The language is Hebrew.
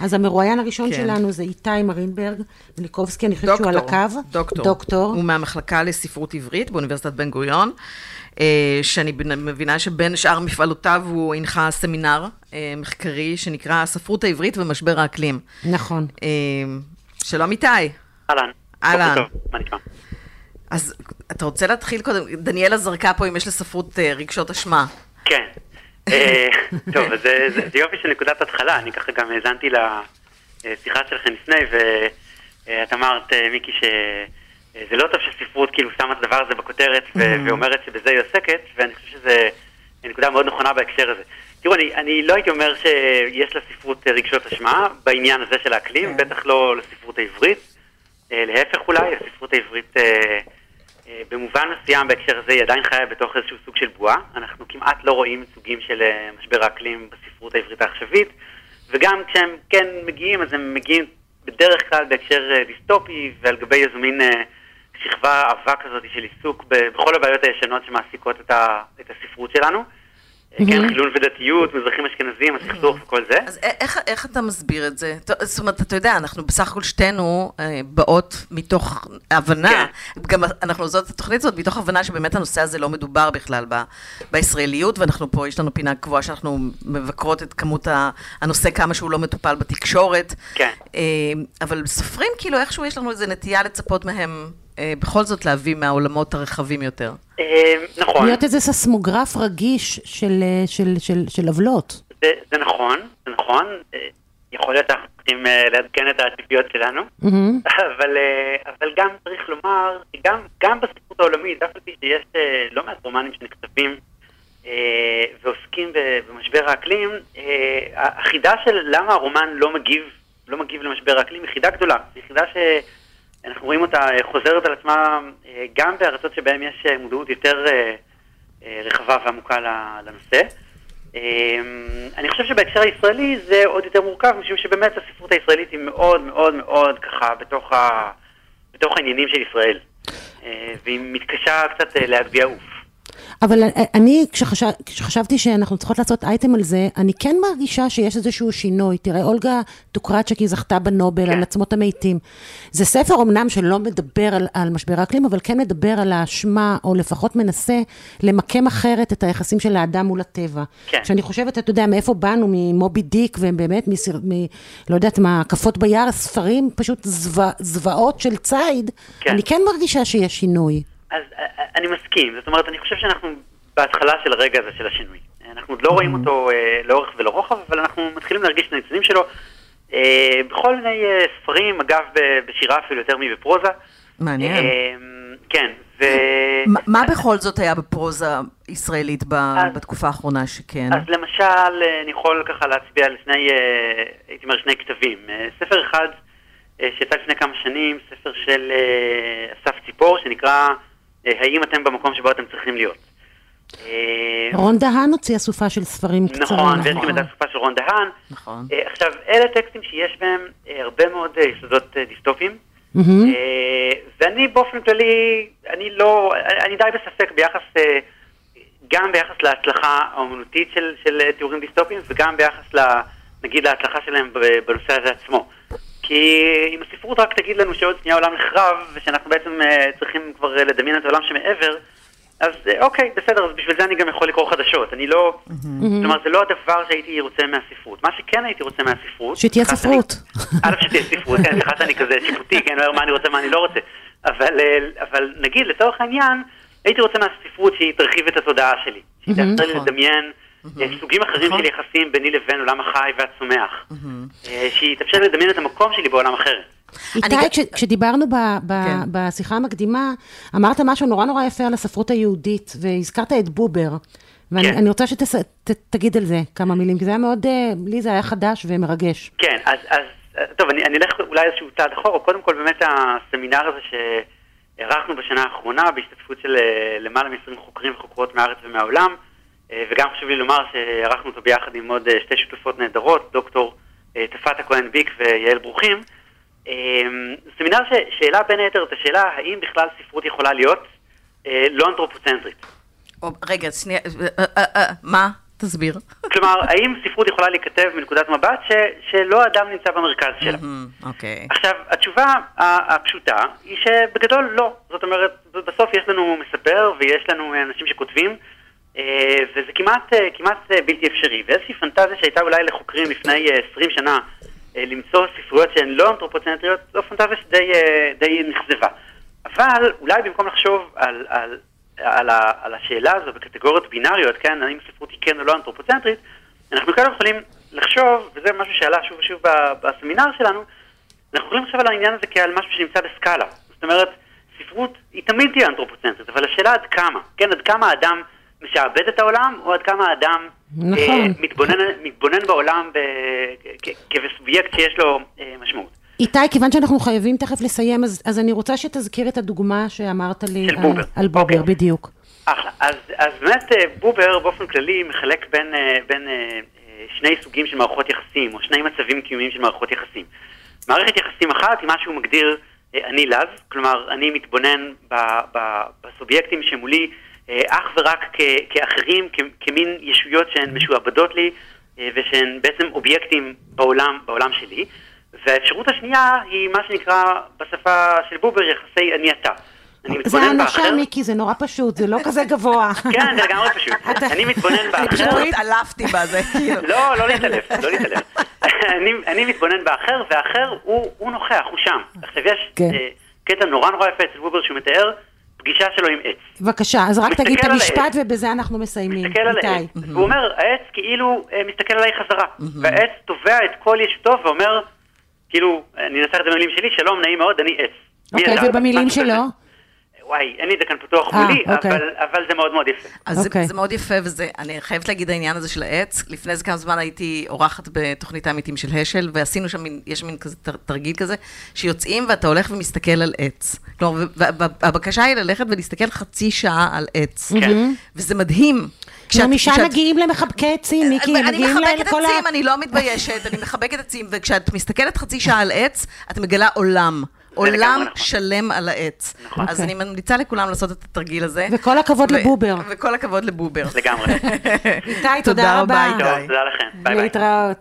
אז המרואיין הראשון כן. שלנו זה איתי מרינברג, מליקובסקי, אני חושבת שהוא על הקו. דוקטור. דוקטור. הוא מהמחלקה לספרות עברית באוניברסיטת בן גוריון, אה, שאני מבינה שבין שאר מפעלותיו הוא הנחה סמינר אה, מחקרי שנקרא הספרות העברית ומשבר האקלים. נכון. אה, שלום איתי. אהלן. אהלן. מה נשמע? אז אתה רוצה להתחיל קודם? דניאלה זרקה פה אם יש לספרות רגשות אשמה. כן. אה, טוב, זה זה- זה יופי של נקודת התחלה, אני ככה גם האזנתי לשיחה שלכם לפני, ואת אמרת, אה, מיקי, שזה לא טוב שספרות כאילו שמה את הדבר הזה בכותרת ו- ואומרת שבזה היא עוסקת, ואני חושב שזו נקודה מאוד נכונה בהקשר הזה. תראו, אני, אני לא הייתי אומר שיש לספרות אה, רגשות אשמה בעניין הזה של האקלים, בטח לא לספרות העברית. אה, להפך אולי, הספרות העברית אה, אה, במובן מסוים בהקשר הזה היא עדיין חיה בתוך איזשהו סוג של בועה. אנחנו כמעט לא רואים סוגים של אה, משבר האקלים בספרות העברית העכשווית, וגם כשהם כן מגיעים, אז הם מגיעים בדרך כלל בהקשר אה, דיסטופי ועל גבי איזו מין אה, שכבה עבה כזאת של עיסוק בכל הבעיות הישנות שמעסיקות את הספרות שלנו. כן, חילון ודתיות, מזרחים אשכנזים, הסכסוך וכל זה. אז איך, איך אתה מסביר את זה? זאת אומרת, אתה יודע, אנחנו בסך הכל שתינו אה, באות מתוך הבנה, כן. גם אנחנו עושות את התוכנית הזאת מתוך הבנה שבאמת הנושא הזה לא מדובר בכלל ב, בישראליות, ואנחנו פה, יש לנו פינה קבועה שאנחנו מבקרות את כמות ה- הנושא, כמה שהוא לא מטופל בתקשורת. כן. אה, אבל סופרים, כאילו, איכשהו יש לנו איזו נטייה לצפות מהם אה, בכל זאת להביא מהעולמות הרחבים יותר. אה, נכון. להיות איזה ססמוגרף רגיש של, אה, של, של, של עוולות. זה, זה נכון, זה נכון. אה, יכול להיות שאנחנו צריכים אה, לעדכן את הציפיות שלנו. אבל, אבל גם צריך לומר, שגם גם בספרות העולמית, אף על פי שיש לא מעט רומנים שנכתבים ועוסקים במשבר האקלים, החידה של למה הרומן לא מגיב, לא מגיב למשבר האקלים היא חידה גדולה. היא חידה שאנחנו רואים אותה אה, חוזרת על עצמה אה, גם בארצות שבהן יש אה, מודעות יותר רחבה ועמוקה לנושא. אני חושב שבהקשר הישראלי זה עוד יותר מורכב, משום שבאמת הספרות הישראלית היא מאוד מאוד מאוד ככה בתוך, ה... בתוך העניינים של ישראל. והיא מתקשה קצת להגביה עוף. אבל אני, כשחשב, כשחשבתי שאנחנו צריכות לעשות אייטם על זה, אני כן מרגישה שיש איזשהו שינוי. תראה, אולגה טוקרצ'קי זכתה בנובל כן. על עצמות המתים. זה ספר אמנם שלא מדבר על, על משבר האקלים, אבל כן מדבר על האשמה, או לפחות מנסה למקם אחרת את היחסים של האדם מול הטבע. כן. שאני חושבת, אתה יודע, מאיפה באנו, ממובי דיק, והם באמת, מסיר, מ, לא יודעת מה, הקפות ביער, ספרים, פשוט זווע, זוועות של ציד. כן. אני כן מרגישה שיש שינוי. אז אה, אני מסכים, זאת אומרת, אני חושב שאנחנו בהתחלה של הרגע הזה של השינוי. אנחנו עוד לא רואים אותו אה, לאורך ולרוחב, אבל אנחנו מתחילים להרגיש את הניצנים שלו אה, בכל מיני אה, ספרים, אגב, בשירה אפילו יותר מבפרוזה. מעניין. אה, כן, ו... מה- מה בכל זאת היה בפרוזה ישראלית ב- אז- בתקופה האחרונה שכן? אז למשל, אה, אני יכול ככה להצביע על שני, אה, הייתי אומר שני כתבים. אה, ספר אחד שיצא לפני כמה שנים, ספר של אסף ציפור, שנקרא האם אתם במקום שבו אתם צריכים להיות. אה, רון דהן הוציא אסופה של ספרים קצרים. נכון, ויש גם את האסופה של רון דהן. נכון. אה, עכשיו, אלה טקסטים שיש בהם אה, הרבה מאוד אה, יסודות אה, דיסטופיים. אה, ואני באופן כללי, אני לא, אני די בספק ביחס, אה, גם ביחס להצלחה האומנותית של, של אה, תיאורים דיסטופיים וגם ביחס, נגיד, להצלחה שלהם בנושא הזה עצמו. כי אם הספרות רק תגיד לנו שעוד שנייה העולם נחרב, ושאנחנו בעצם אה, צריכים כבר אה, לדמיין את העולם שמעבר, אז אה, אוקיי, בסדר, אז בשביל זה אני גם יכול לקרוא חדשות. אני לא, כלומר, זה לא הדבר שהייתי רוצה מהספרות. מה שכן הייתי רוצה מהספרות... שתהיה ספרות. א', שתהיה ספרות, כן, סליחה שאני כזה שיפוטי, כן, אומר מה אני רוצה, מה אני לא רוצה. אבל, אבל נגיד, לצורך העניין, הייתי רוצה מהספרות שהיא תרחיב את התודעה שלי. שהיא תאפשר לי נכון. לדמיין אה, סוגים אחרים נכון. של יחסים ביני לבין עולם החי והצומח. אה, שהיא תאפשר לי לדמיין את המקום שלי בעולם אחר. איתי, אני- כש, כשדיברנו ב, ב, כן. בשיחה המקדימה, אמרת משהו נורא נורא יפה על הספרות היהודית, והזכרת את בובר. ואני כן. רוצה שתגיד על זה כמה מילים, כי זה היה מאוד, אה, לי זה היה חדש ומרגש. כן, אז, אז אה, טוב, אני, אני אלך אולי איזשהו צעד אחורה. קודם כל, באמת הסמינר הזה שערכנו בשנה האחרונה, בהשתתפות של למעלה מ-20 חוקרים וחוקרות מהארץ ומהעולם, וגם חשוב לי לומר שערכנו אותו ביחד עם עוד אה, שתי שותפות נהדרות, דוקטור אה, תפת הכהן ביק ויעל ברוכים. אה, סמינר ששאלה בין היתר את השאלה האם בכלל ספרות יכולה להיות אה, לא אנתרופוצנטרית. רגע, שנייה, אה, אה, אה, מה? תסביר. כלומר, האם ספרות יכולה להיכתב מנקודת מבט ש, שלא האדם נמצא במרכז שלה? אוקיי. עכשיו, התשובה הפשוטה היא שבגדול לא. זאת אומרת, בסוף יש לנו מספר ויש לנו אנשים שכותבים, אה, וזה כמעט, אה, כמעט אה, בלתי אפשרי. ואיזושהי פנטזיה שהייתה אולי לחוקרים לפני אה, 20 שנה, אה, למצוא ספרויות שהן לא אנתרופוצנטריות, זו פנטזיה שדי אה, די נכזבה. אבל אולי במקום לחשוב על, על, על, ה, על השאלה הזו בקטגוריות בינאריות, כן, האם ספרות היא כן או לא אנתרופוצנטרית, אנחנו כאן יכולים לחשוב, וזה משהו שעלה שוב ושוב בסמינר שלנו, אנחנו יכולים לחשוב על העניין הזה כעל משהו שנמצא בסקאלה. זאת אומרת, ספרות היא תמיד תהיה אנתרופוצנטרית, אבל השאלה עד כמה, כן, עד כמה האדם משעבד את העולם, או עד כמה האדם נכון. אה, מתבונן, מתבונן בעולם ב, כ- כ- כסובייקט שיש לו אה, משמעות. איתי, כיוון שאנחנו חייבים תכף לסיים, אז, אז אני רוצה שתזכיר את הדוגמה שאמרת לי על, בובר. על בובר, אוקיי. בדיוק. אחלה. אז, אז באמת אה, בובר באופן כללי מחלק בין, אה, בין אה, אה, שני סוגים של מערכות יחסים, או שני מצבים קיומיים של מערכות יחסים. מערכת יחסים אחת היא מה שהוא מגדיר אה, אני לז, כלומר אני מתבונן ב, ב, בסובייקטים שמולי אה, אך ורק כ, כאחרים, כ, כמין ישויות שהן משועבדות לי, אה, ושהן בעצם אובייקטים בעולם, בעולם שלי. והאפשרות השנייה היא מה שנקרא בשפה של בובר יחסי אני אתה. אני זה באחר. מיקי, זה נורא פשוט, זה לא כזה גבוה. כן, זה לגמרי פשוט. אני מתבונן אני פשוט באחר. התעלפתי בזה, כאילו. לא, לא להתעלף, לא להתעלף. אני, אני מתבונן באחר, והאחר הוא, הוא נוכח, הוא שם. עכשיו יש כן. אה, קטע נורא נורא יפה אצל בובר שהוא מתאר פגישה שלו עם עץ. בבקשה, אז רק תגיד את המשפט. ובזה אנחנו מסיימים. מסתכל על. העץ, והוא אומר, העץ כאילו אה, מסתכל עליי חזרה. והעץ תובע את כל ישותו ואומר, כאילו, אני אנסח את זה במילים שלי, שלום, נעים מאוד, אני עץ. אוקיי? ובמילים. שלו? וואי, אין לי את זה כאן פתוח אה, מולי, אוקיי. אבל, אבל זה מאוד מאוד יפה. אז אוקיי. זה, זה מאוד יפה, וזה, אני חייבת להגיד העניין הזה של העץ. לפני איזה כמה זמן הייתי אורחת בתוכנית העמיתים של השל, ועשינו שם, מין, יש מין כזה תר, תרגיל כזה, שיוצאים ואתה הולך ומסתכל על עץ. כלומר, והבקשה היא ללכת ולהסתכל חצי שעה על עץ. כן. וזה מדהים. נו, משם מגיעים למחבקי עצים, מיקי, אני מגיעים מחבקת לכל ה... עצים, אני לא מתביישת, אני מחבקת עצים, וכשאת מסתכלת חצי שעה על עץ, את מגלה עולם. עולם נכון. שלם על העץ. נכון. אז אוקיי. אני ממליצה לכולם לעשות את התרגיל הזה. וכל הכבוד ו- לבובר. וכל הכבוד לבובר. לגמרי. איתי, תודה רבה. תודה לכם. ביי ביי. להתראות.